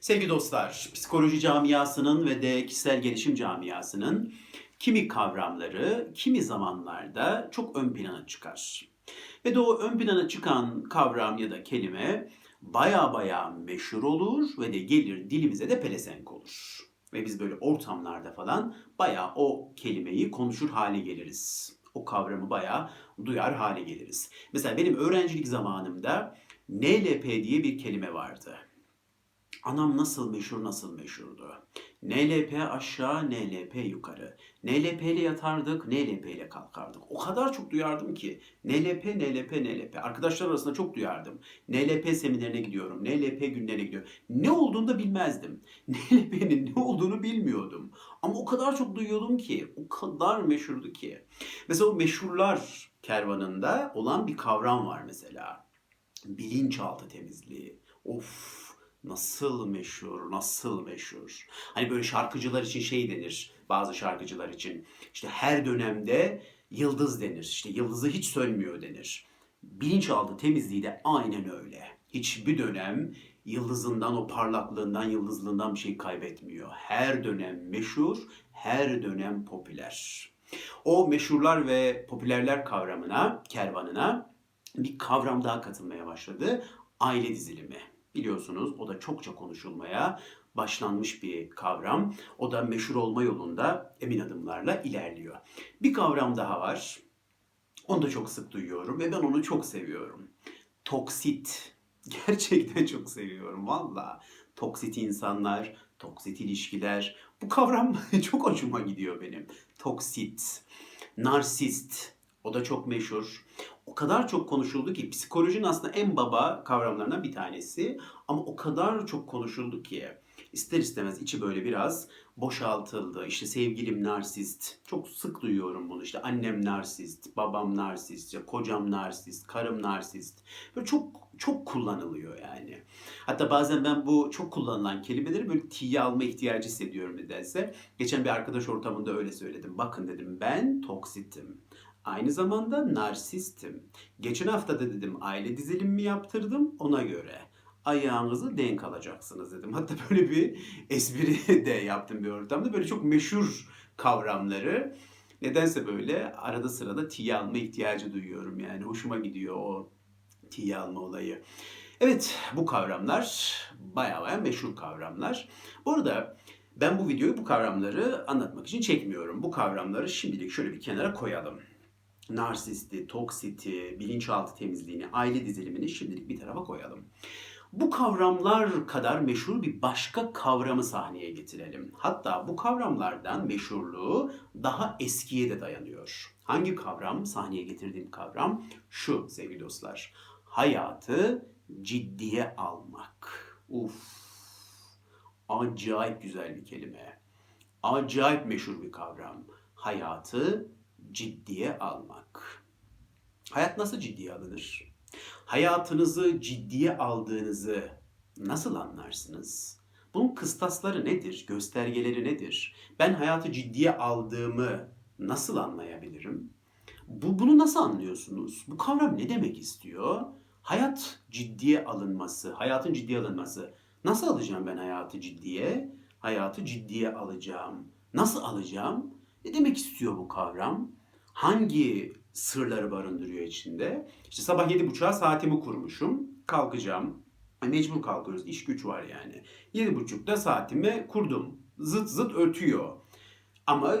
Sevgili dostlar, psikoloji camiasının ve de kişisel gelişim camiasının kimi kavramları kimi zamanlarda çok ön plana çıkar. Ve de o ön plana çıkan kavram ya da kelime baya baya meşhur olur ve de gelir dilimize de pelesenk olur. Ve biz böyle ortamlarda falan baya o kelimeyi konuşur hale geliriz. O kavramı baya duyar hale geliriz. Mesela benim öğrencilik zamanımda NLP diye bir kelime vardı. Anam nasıl meşhur nasıl meşhurdu. NLP aşağı, NLP yukarı. NLP ile yatardık, NLP ile kalkardık. O kadar çok duyardım ki. NLP, NLP, NLP. Arkadaşlar arasında çok duyardım. NLP seminerine gidiyorum, NLP günlerine gidiyorum. Ne olduğunu da bilmezdim. NLP'nin ne olduğunu bilmiyordum. Ama o kadar çok duyuyordum ki, o kadar meşhurdu ki. Mesela o meşhurlar kervanında olan bir kavram var mesela. Bilinçaltı temizliği. Of nasıl meşhur, nasıl meşhur. Hani böyle şarkıcılar için şey denir, bazı şarkıcılar için. İşte her dönemde yıldız denir. İşte yıldızı hiç sönmüyor denir. Bilinçaltı temizliği de aynen öyle. Hiçbir dönem yıldızından, o parlaklığından, yıldızlığından bir şey kaybetmiyor. Her dönem meşhur, her dönem popüler. O meşhurlar ve popülerler kavramına, kervanına bir kavram daha katılmaya başladı. Aile dizilimi. Biliyorsunuz o da çokça konuşulmaya başlanmış bir kavram. O da meşhur olma yolunda emin adımlarla ilerliyor. Bir kavram daha var. Onu da çok sık duyuyorum ve ben onu çok seviyorum. Toksit. Gerçekten çok seviyorum valla. Toksit insanlar, toksit ilişkiler. Bu kavram çok hoşuma gidiyor benim. Toksit. Narsist. O da çok meşhur. O kadar çok konuşuldu ki psikolojinin aslında en baba kavramlarından bir tanesi. Ama o kadar çok konuşuldu ki ister istemez içi böyle biraz boşaltıldı. İşte sevgilim narsist. Çok sık duyuyorum bunu. İşte annem narsist, babam narsist, ya kocam narsist, karım narsist. Böyle çok çok kullanılıyor yani. Hatta bazen ben bu çok kullanılan kelimeleri böyle tiye alma ihtiyacı hissediyorum nedense. Geçen bir arkadaş ortamında öyle söyledim. Bakın dedim ben toksitim. Aynı zamanda narsistim. Geçen hafta da dedim aile dizilimi yaptırdım ona göre. Ayağınızı denk alacaksınız dedim. Hatta böyle bir espri de yaptım bir ortamda. Böyle çok meşhur kavramları nedense böyle arada sırada tiye alma ihtiyacı duyuyorum. Yani hoşuma gidiyor o tiye alma olayı. Evet bu kavramlar baya baya meşhur kavramlar. Bu arada ben bu videoyu bu kavramları anlatmak için çekmiyorum. Bu kavramları şimdilik şöyle bir kenara koyalım narsisti, toksiti, bilinçaltı temizliğini, aile dizilimini şimdilik bir tarafa koyalım. Bu kavramlar kadar meşhur bir başka kavramı sahneye getirelim. Hatta bu kavramlardan meşhurluğu daha eskiye de dayanıyor. Hangi kavram? Sahneye getirdiğim kavram şu sevgili dostlar. Hayatı ciddiye almak. Uf. Acayip güzel bir kelime. Acayip meşhur bir kavram. Hayatı ciddiye almak. Hayat nasıl ciddiye alınır? Hayatınızı ciddiye aldığınızı nasıl anlarsınız? Bunun kıstasları nedir? Göstergeleri nedir? Ben hayatı ciddiye aldığımı nasıl anlayabilirim? Bu, bunu nasıl anlıyorsunuz? Bu kavram ne demek istiyor? Hayat ciddiye alınması, hayatın ciddiye alınması. Nasıl alacağım ben hayatı ciddiye? Hayatı ciddiye alacağım. Nasıl alacağım? Ne demek istiyor bu kavram? Hangi sırları barındırıyor içinde? İşte sabah yedi buçuğa saatimi kurmuşum. Kalkacağım. Mecbur kalkıyoruz. İş güç var yani. Yedi buçukta saatimi kurdum. Zıt zıt ötüyor. Ama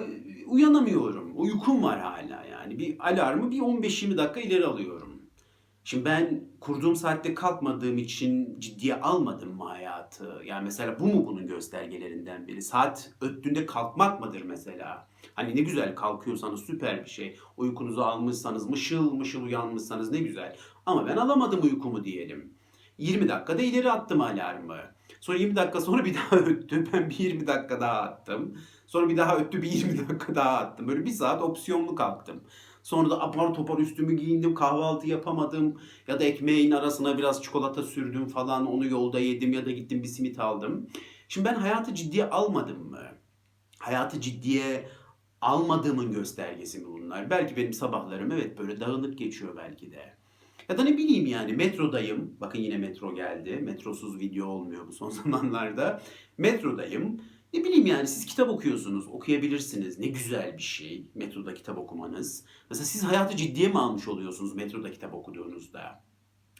uyanamıyorum. Uykum var hala yani. Bir alarmı bir 15-20 dakika ileri alıyorum. Şimdi ben kurduğum saatte kalkmadığım için ciddiye almadım mı hayatı? Yani mesela bu mu bunun göstergelerinden biri? Saat öttüğünde kalkmak mıdır mesela? Hani ne güzel kalkıyorsanız süper bir şey. Uykunuzu almışsanız, mışıl mışıl uyanmışsanız ne güzel. Ama ben alamadım uykumu diyelim. 20 dakikada ileri attım alarmı. Sonra 20 dakika sonra bir daha öttü. Ben bir 20 dakika daha attım. Sonra bir daha öttü bir 20 dakika daha attım. Böyle bir saat opsiyonlu kalktım. Sonra da apar topar üstümü giyindim, kahvaltı yapamadım. Ya da ekmeğin arasına biraz çikolata sürdüm falan. Onu yolda yedim ya da gittim bir simit aldım. Şimdi ben hayatı ciddiye almadım mı? Hayatı ciddiye almadığımın göstergesi mi bunlar? Belki benim sabahlarım evet böyle dağınık geçiyor belki de. Ya da ne bileyim yani metrodayım. Bakın yine metro geldi. Metrosuz video olmuyor bu son zamanlarda. Metrodayım. Ne bileyim yani siz kitap okuyorsunuz, okuyabilirsiniz. Ne güzel bir şey metroda kitap okumanız. Mesela siz hayatı ciddiye mi almış oluyorsunuz metroda kitap okuduğunuzda?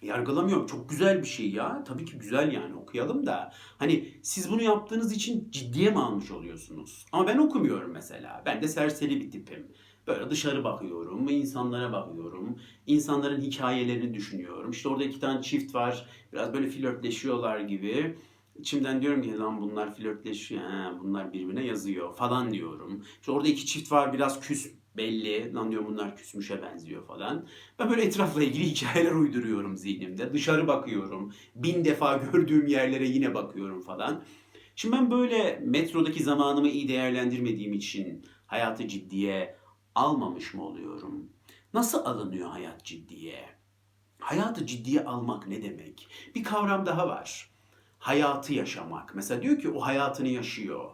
Yargılamıyorum. Çok güzel bir şey ya. Tabii ki güzel yani okuyalım da. Hani siz bunu yaptığınız için ciddiye mi almış oluyorsunuz? Ama ben okumuyorum mesela. Ben de serseri bir tipim. Böyle dışarı bakıyorum, insanlara bakıyorum. insanların hikayelerini düşünüyorum. İşte orada iki tane çift var. Biraz böyle flörtleşiyorlar gibi. İçimden diyorum ki lan bunlar flörtleşiyor, he, bunlar birbirine yazıyor falan diyorum. İşte orada iki çift var biraz küs belli. Lan diyorum bunlar küsmüşe benziyor falan. Ben böyle etrafla ilgili hikayeler uyduruyorum zihnimde. Dışarı bakıyorum. Bin defa gördüğüm yerlere yine bakıyorum falan. Şimdi ben böyle metrodaki zamanımı iyi değerlendirmediğim için hayatı ciddiye almamış mı oluyorum? Nasıl alınıyor hayat ciddiye? Hayatı ciddiye almak ne demek? Bir kavram daha var. Hayatı yaşamak. Mesela diyor ki o hayatını yaşıyor.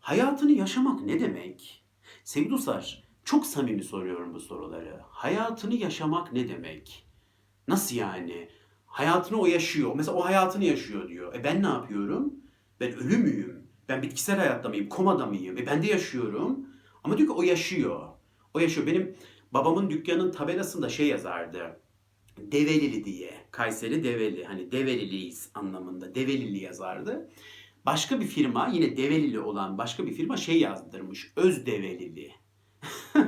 Hayatını yaşamak ne demek? Sevgili dostlar, çok samimi soruyorum bu soruları. Hayatını yaşamak ne demek? Nasıl yani? Hayatını o yaşıyor. Mesela o hayatını yaşıyor diyor. E ben ne yapıyorum? Ben ölü müyüm? Ben bitkisel hayatta mıyım? Komada mıyım? E ben de yaşıyorum. Ama diyor ki o yaşıyor. O yaşıyor. Benim babamın dükkanın tabelasında şey yazardı. Develili diye. Kayseri Develi. Hani Develiliyiz anlamında. Develili yazardı. Başka bir firma yine Develili olan başka bir firma şey yazdırmış. Öz Develili.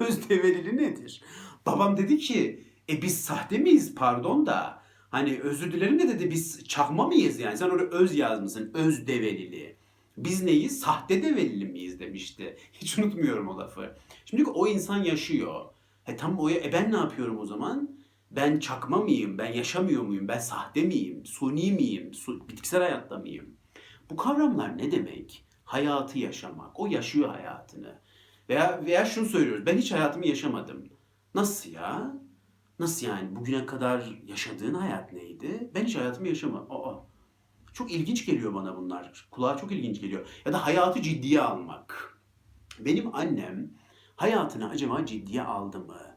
Öz Develili nedir? Babam dedi ki e biz sahte miyiz pardon da hani özür dilerim de dedi biz çakma mıyız yani sen oraya öz yazmışsın öz develili. Biz neyiz? Sahte develili miyiz demişti. Hiç unutmuyorum o lafı. Şimdi o insan yaşıyor. E tam o e ben ne yapıyorum o zaman? Ben çakma mıyım? Ben yaşamıyor muyum? Ben sahte miyim? Suni miyim? Su, bitkisel hayatta mıyım? Bu kavramlar ne demek? Hayatı yaşamak. O yaşıyor hayatını. Veya veya şunu söylüyoruz. Ben hiç hayatımı yaşamadım. Nasıl ya? Nasıl yani? Bugüne kadar yaşadığın hayat neydi? Ben hiç hayatımı yaşamadım. Aa, çok ilginç geliyor bana bunlar. Kulağa çok ilginç geliyor. Ya da hayatı ciddiye almak. Benim annem hayatını acaba ciddiye aldı mı?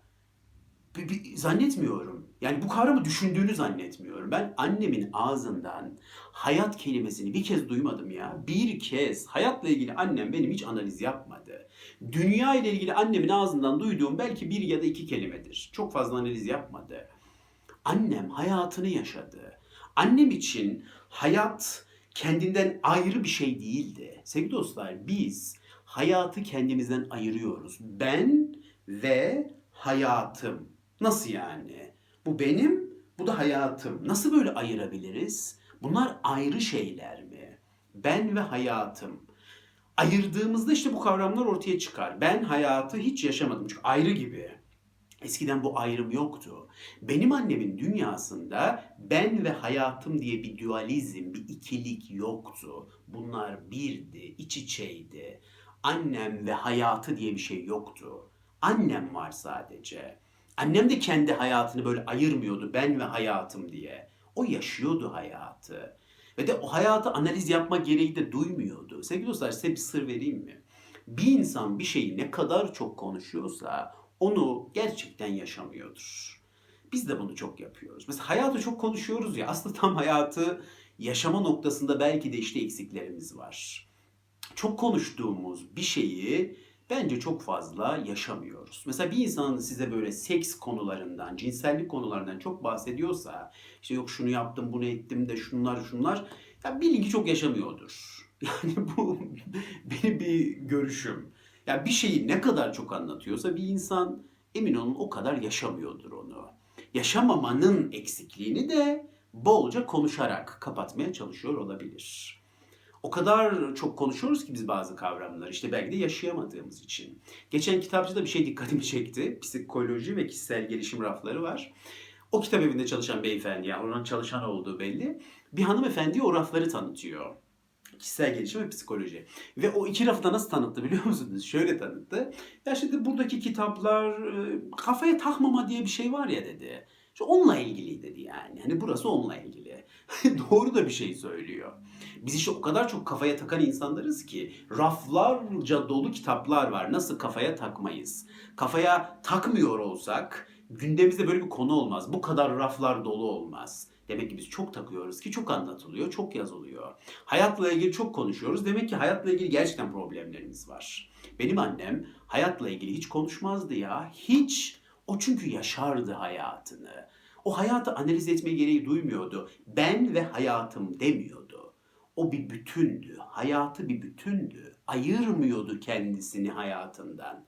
Bir, bir, zannetmiyorum. Yani bu kavramı düşündüğünü zannetmiyorum. Ben annemin ağzından hayat kelimesini bir kez duymadım ya. Bir kez hayatla ilgili annem benim hiç analiz yapmadı. Dünya ile ilgili annemin ağzından duyduğum belki bir ya da iki kelimedir. Çok fazla analiz yapmadı. Annem hayatını yaşadı. Annem için hayat kendinden ayrı bir şey değildi. Sevgili dostlar biz hayatı kendimizden ayırıyoruz. Ben ve hayatım. Nasıl yani? Bu benim, bu da hayatım. Nasıl böyle ayırabiliriz? Bunlar ayrı şeyler mi? Ben ve hayatım. Ayırdığımızda işte bu kavramlar ortaya çıkar. Ben hayatı hiç yaşamadım çünkü ayrı gibi. Eskiden bu ayrım yoktu. Benim annemin dünyasında ben ve hayatım diye bir dualizm, bir ikilik yoktu. Bunlar birdi, iç içeydi. Annem ve hayatı diye bir şey yoktu. Annem var sadece. Annem de kendi hayatını böyle ayırmıyordu ben ve hayatım diye. O yaşıyordu hayatı. Ve de o hayatı analiz yapma gereği de duymuyordu. Sevgili dostlar size bir sır vereyim mi? Bir insan bir şeyi ne kadar çok konuşuyorsa onu gerçekten yaşamıyordur. Biz de bunu çok yapıyoruz. Mesela hayatı çok konuşuyoruz ya aslında tam hayatı yaşama noktasında belki de işte eksiklerimiz var. Çok konuştuğumuz bir şeyi bence çok fazla yaşamıyoruz. Mesela bir insan size böyle seks konularından, cinsellik konularından çok bahsediyorsa, işte yok şunu yaptım, bunu ettim de şunlar şunlar, ya bilin ki çok yaşamıyordur. Yani bu benim bir görüşüm. Ya bir şeyi ne kadar çok anlatıyorsa bir insan emin olun o kadar yaşamıyordur onu. Yaşamamanın eksikliğini de bolca konuşarak kapatmaya çalışıyor olabilir. O kadar çok konuşuyoruz ki biz bazı kavramları işte belki de yaşayamadığımız için. Geçen kitapçıda bir şey dikkatimi çekti. Psikoloji ve kişisel gelişim rafları var. O kitap evinde çalışan beyefendi, yani onun çalışan olduğu belli. Bir hanımefendi o rafları tanıtıyor. Kişisel gelişim ve psikoloji. Ve o iki rafı da nasıl tanıttı biliyor musunuz? Şöyle tanıttı. Ya şimdi buradaki kitaplar kafaya takmama diye bir şey var ya dedi. İşte onunla ilgili dedi yani. Hani burası onunla ilgili. Doğru da bir şey söylüyor. Biz işte o kadar çok kafaya takan insanlarız ki raflarca dolu kitaplar var. Nasıl kafaya takmayız? Kafaya takmıyor olsak gündemimizde böyle bir konu olmaz. Bu kadar raflar dolu olmaz. Demek ki biz çok takıyoruz ki çok anlatılıyor, çok yazılıyor. Hayatla ilgili çok konuşuyoruz. Demek ki hayatla ilgili gerçekten problemlerimiz var. Benim annem hayatla ilgili hiç konuşmazdı ya. Hiç. O çünkü yaşardı hayatını. O hayatı analiz etme gereği duymuyordu. Ben ve hayatım demiyordu. O bir bütündü. Hayatı bir bütündü. Ayırmıyordu kendisini hayatından.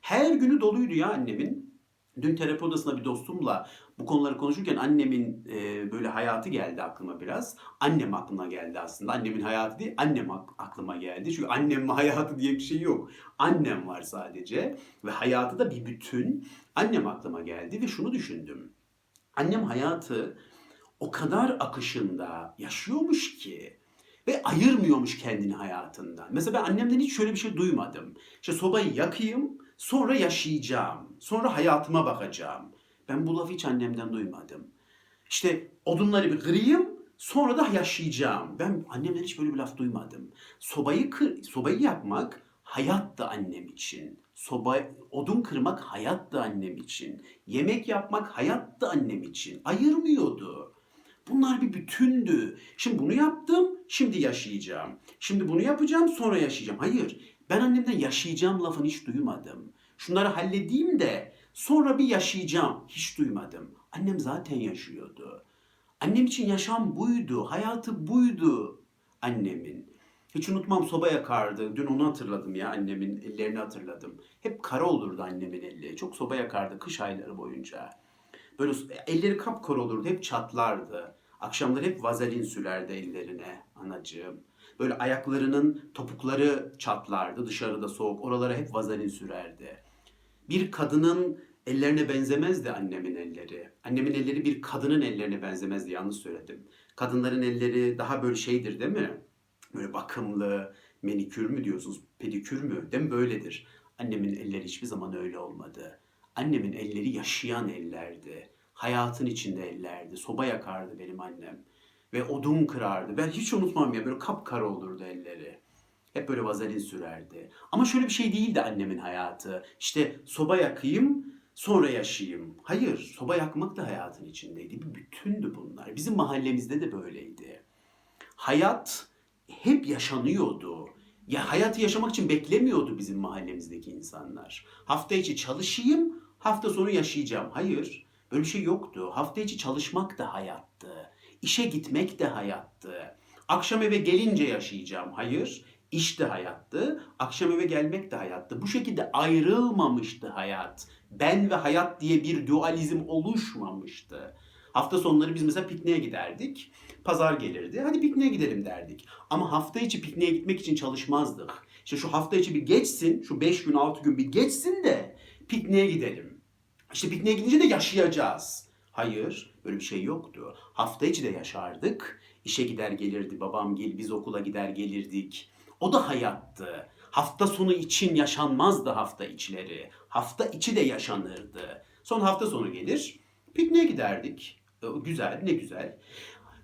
Her günü doluydu ya annemin. Dün terapi odasında bir dostumla bu konuları konuşurken annemin e, böyle hayatı geldi aklıma biraz. Annem aklıma geldi aslında. Annemin hayatı değil, annem ak- aklıma geldi. Çünkü annem hayatı diye bir şey yok. Annem var sadece ve hayatı da bir bütün. Annem aklıma geldi ve şunu düşündüm. Annem hayatı o kadar akışında yaşıyormuş ki ve ayırmıyormuş kendini hayatından. Mesela ben annemden hiç şöyle bir şey duymadım. İşte sobayı yakayım, sonra yaşayacağım. Sonra hayatıma bakacağım. Ben bu lafı hiç annemden duymadım. İşte odunları bir kırayım, sonra da yaşayacağım. Ben annemden hiç böyle bir laf duymadım. Sobayı kır, sobayı yakmak hayat da annem için. Soba, odun kırmak hayat da annem için. Yemek yapmak hayat da annem için. Ayırmıyordu. Bunlar bir bütündü. Şimdi bunu yaptım, şimdi yaşayacağım. Şimdi bunu yapacağım, sonra yaşayacağım. Hayır, ben annemden yaşayacağım lafını hiç duymadım. Şunları halledeyim de sonra bir yaşayacağım. Hiç duymadım. Annem zaten yaşıyordu. Annem için yaşam buydu, hayatı buydu annemin. Hiç unutmam soba yakardı. Dün onu hatırladım ya annemin ellerini hatırladım. Hep kara olurdu annemin elleri. Çok soba yakardı kış ayları boyunca. Böyle elleri kapkara olurdu, hep çatlardı. Akşamları hep vazelin sürerdi ellerine anacığım. Böyle ayaklarının topukları çatlardı, dışarıda soğuk. Oralara hep vazelin sürerdi. Bir kadının ellerine benzemezdi annemin elleri. Annemin elleri bir kadının ellerine benzemezdi, yanlış söyledim. Kadınların elleri daha böyle şeydir değil mi? Böyle bakımlı, menikür mü diyorsunuz, pedikür mü? Değil mi? Böyledir. Annemin elleri hiçbir zaman öyle olmadı. Annemin elleri yaşayan ellerdi. Hayatın içinde ellerdi. Soba yakardı benim annem. Ve odun kırardı. Ben hiç unutmam ya böyle kapkara olurdu elleri. Hep böyle vazelin sürerdi. Ama şöyle bir şey değildi annemin hayatı. İşte soba yakayım, sonra yaşayayım. Hayır, soba yakmak da hayatın içindeydi. Bir bütündü bunlar. Bizim mahallemizde de böyleydi. Hayat hep yaşanıyordu. Ya hayatı yaşamak için beklemiyordu bizim mahallemizdeki insanlar. Hafta içi çalışayım, hafta sonu yaşayacağım. Hayır, böyle bir şey yoktu. Hafta içi çalışmak da hayattı. İşe gitmek de hayattı. Akşam eve gelince yaşayacağım. Hayır, iş de hayattı. Akşam eve gelmek de hayattı. Bu şekilde ayrılmamıştı hayat. Ben ve hayat diye bir dualizm oluşmamıştı. Hafta sonları biz mesela pikniğe giderdik. Pazar gelirdi. Hadi pikniğe gidelim derdik. Ama hafta içi pikniğe gitmek için çalışmazdık. İşte şu hafta içi bir geçsin, şu 5 gün 6 gün bir geçsin de pikniğe gidelim. İşte pikniğe gidince de yaşayacağız. Hayır, böyle bir şey yoktu. Hafta içi de yaşardık. İşe gider gelirdi babam gel, biz okula gider gelirdik. O da hayattı. Hafta sonu için yaşanmazdı hafta içleri. Hafta içi de yaşanırdı. Son hafta sonu gelir, pikniğe giderdik. E, Güzel, ne güzel.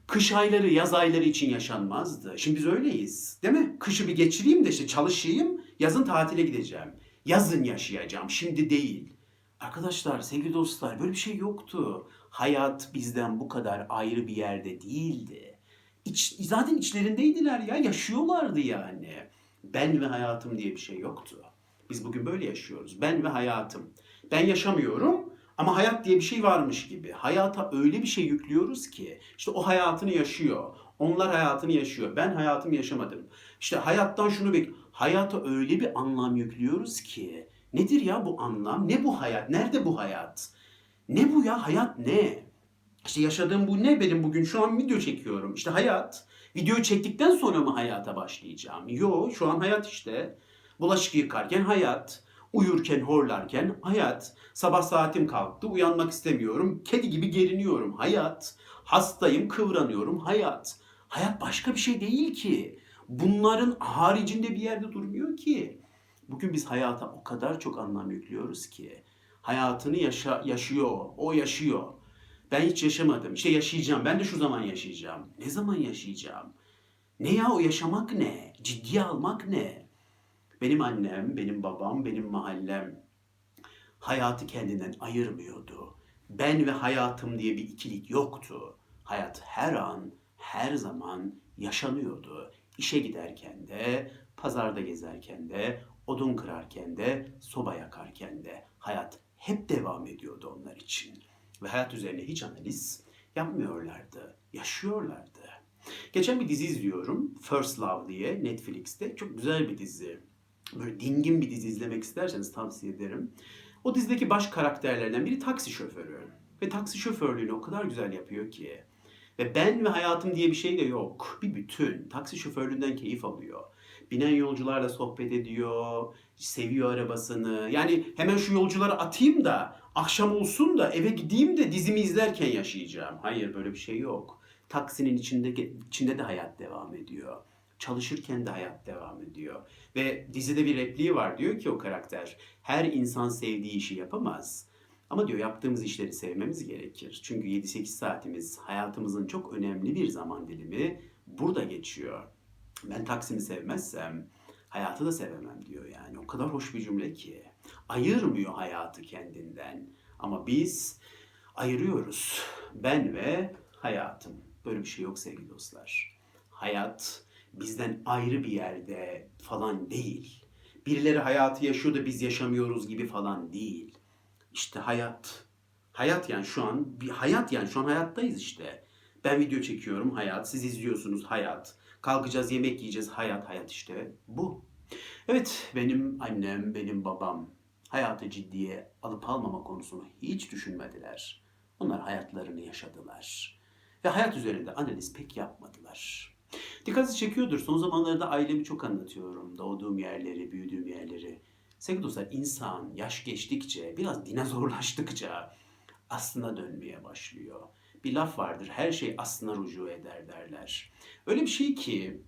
Kış ayları, yaz ayları için yaşanmazdı. Şimdi biz öyleyiz. Değil mi? Kışı bir geçireyim de işte çalışayım, yazın tatile gideceğim. Yazın yaşayacağım, şimdi değil. Arkadaşlar, sevgili dostlar böyle bir şey yoktu. Hayat bizden bu kadar ayrı bir yerde değildi. İç, zaten içlerindeydiler ya, yaşıyorlardı yani. Ben ve hayatım diye bir şey yoktu. Biz bugün böyle yaşıyoruz. Ben ve hayatım. Ben yaşamıyorum ama hayat diye bir şey varmış gibi. Hayata öyle bir şey yüklüyoruz ki işte o hayatını yaşıyor. Onlar hayatını yaşıyor. Ben hayatımı yaşamadım. İşte hayattan şunu bek. Hayata öyle bir anlam yüklüyoruz ki. Nedir ya bu anlam? Ne bu hayat? Nerede bu hayat? Ne bu ya? Hayat ne? İşte yaşadığım bu ne? Benim bugün şu an video çekiyorum. İşte hayat. Video çektikten sonra mı hayata başlayacağım? Yo, şu an hayat işte. Bulaşık yıkarken hayat. Uyurken horlarken hayat. Sabah saatim kalktı, uyanmak istemiyorum. Kedi gibi geriniyorum. Hayat. Hastayım, kıvranıyorum. Hayat. Hayat başka bir şey değil ki. Bunların haricinde bir yerde durmuyor ki. Bugün biz hayata o kadar çok anlam yüklüyoruz ki. Hayatını yaşa, yaşıyor, o yaşıyor. Ben hiç yaşamadım. İşte yaşayacağım. Ben de şu zaman yaşayacağım. Ne zaman yaşayacağım? Ne ya o yaşamak ne? Ciddiye almak ne? Benim annem, benim babam, benim mahallem hayatı kendinden ayırmıyordu. Ben ve hayatım diye bir ikilik yoktu. Hayat her an, her zaman yaşanıyordu. İşe giderken de, pazarda gezerken de, odun kırarken de, soba yakarken de hayat hep devam ediyordu onlar için. Ve hayat üzerine hiç analiz yapmıyorlardı, yaşıyorlardı. Geçen bir dizi izliyorum, First Love diye Netflix'te. Çok güzel bir dizi. Böyle dingin bir dizi izlemek isterseniz tavsiye ederim. O dizideki baş karakterlerden biri taksi şoförü. Ve taksi şoförlüğünü o kadar güzel yapıyor ki. Ve ben ve hayatım diye bir şey de yok. Bir bütün. Taksi şoförlüğünden keyif alıyor. Binen yolcularla sohbet ediyor. Seviyor arabasını. Yani hemen şu yolcuları atayım da akşam olsun da eve gideyim de dizimi izlerken yaşayacağım. Hayır böyle bir şey yok. Taksinin içinde, içinde de hayat devam ediyor. Çalışırken de hayat devam ediyor. Ve dizide bir repliği var. Diyor ki o karakter her insan sevdiği işi yapamaz. Ama diyor yaptığımız işleri sevmemiz gerekir. Çünkü 7-8 saatimiz hayatımızın çok önemli bir zaman dilimi burada geçiyor. Ben Taksim'i sevmezsem hayatı da sevemem diyor yani. O kadar hoş bir cümle ki. Ayırmıyor hayatı kendinden. Ama biz ayırıyoruz. Ben ve hayatım. Böyle bir şey yok sevgili dostlar. Hayat bizden ayrı bir yerde falan değil. Birileri hayatı yaşıyor da biz yaşamıyoruz gibi falan değil. İşte hayat. Hayat yani şu an bir hayat yani şu an hayattayız işte. Ben video çekiyorum hayat, siz izliyorsunuz hayat. Kalkacağız yemek yiyeceğiz hayat hayat işte bu. Evet benim annem, benim babam hayatı ciddiye alıp almama konusunu hiç düşünmediler. Onlar hayatlarını yaşadılar. Ve hayat üzerinde analiz pek yapmadılar. Dikkatinizi çekiyordur. Son zamanlarda ailemi çok anlatıyorum. Doğduğum yerleri, büyüdüğüm yerleri. Sevgili dostlar insan yaş geçtikçe, biraz dinozorlaştıkça aslına dönmeye başlıyor. Bir laf vardır, her şey aslına rücu eder derler. Öyle bir şey ki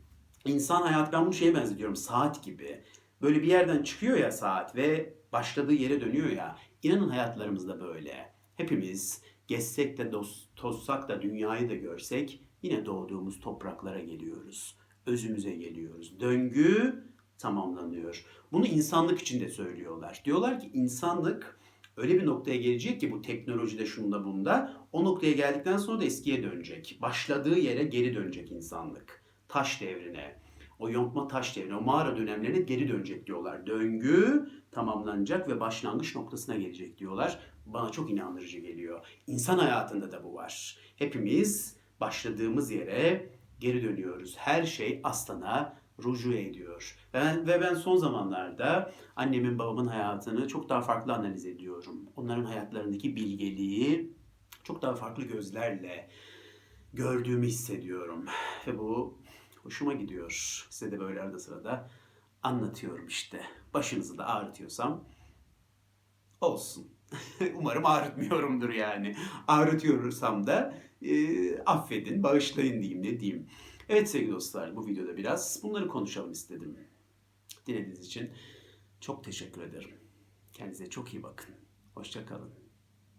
insan hayat, ben bunu şeye benzetiyorum, saat gibi. Böyle bir yerden çıkıyor ya saat ve başladığı yere dönüyor ya. İnanın hayatlarımızda böyle. Hepimiz gezsek de tozsak da dünyayı da görsek yine doğduğumuz topraklara geliyoruz. Özümüze geliyoruz. Döngü tamamlanıyor. Bunu insanlık için de söylüyorlar. Diyorlar ki insanlık öyle bir noktaya gelecek ki bu teknolojide şunda bunda o noktaya geldikten sonra da eskiye dönecek. Başladığı yere geri dönecek insanlık. Taş devrine. O yontma taş devrine, o mağara dönemlerine geri dönecek diyorlar. Döngü tamamlanacak ve başlangıç noktasına gelecek diyorlar. Bana çok inandırıcı geliyor. İnsan hayatında da bu var. Hepimiz başladığımız yere geri dönüyoruz. Her şey aslana ruju ediyor. Ben, ve ben son zamanlarda annemin babamın hayatını çok daha farklı analiz ediyorum. Onların hayatlarındaki bilgeliği çok daha farklı gözlerle gördüğümü hissediyorum. Ve bu hoşuma gidiyor. Size de böyle arada sırada anlatıyorum işte. Başınızı da ağrıtıyorsam olsun. Umarım ağrıtmıyorumdur yani. Ağrıtıyorsam da e, affedin, bağışlayın diyeyim ne diyeyim. Evet sevgili dostlar bu videoda biraz bunları konuşalım istedim. Dinlediğiniz için çok teşekkür ederim. Kendinize çok iyi bakın. Hoşçakalın.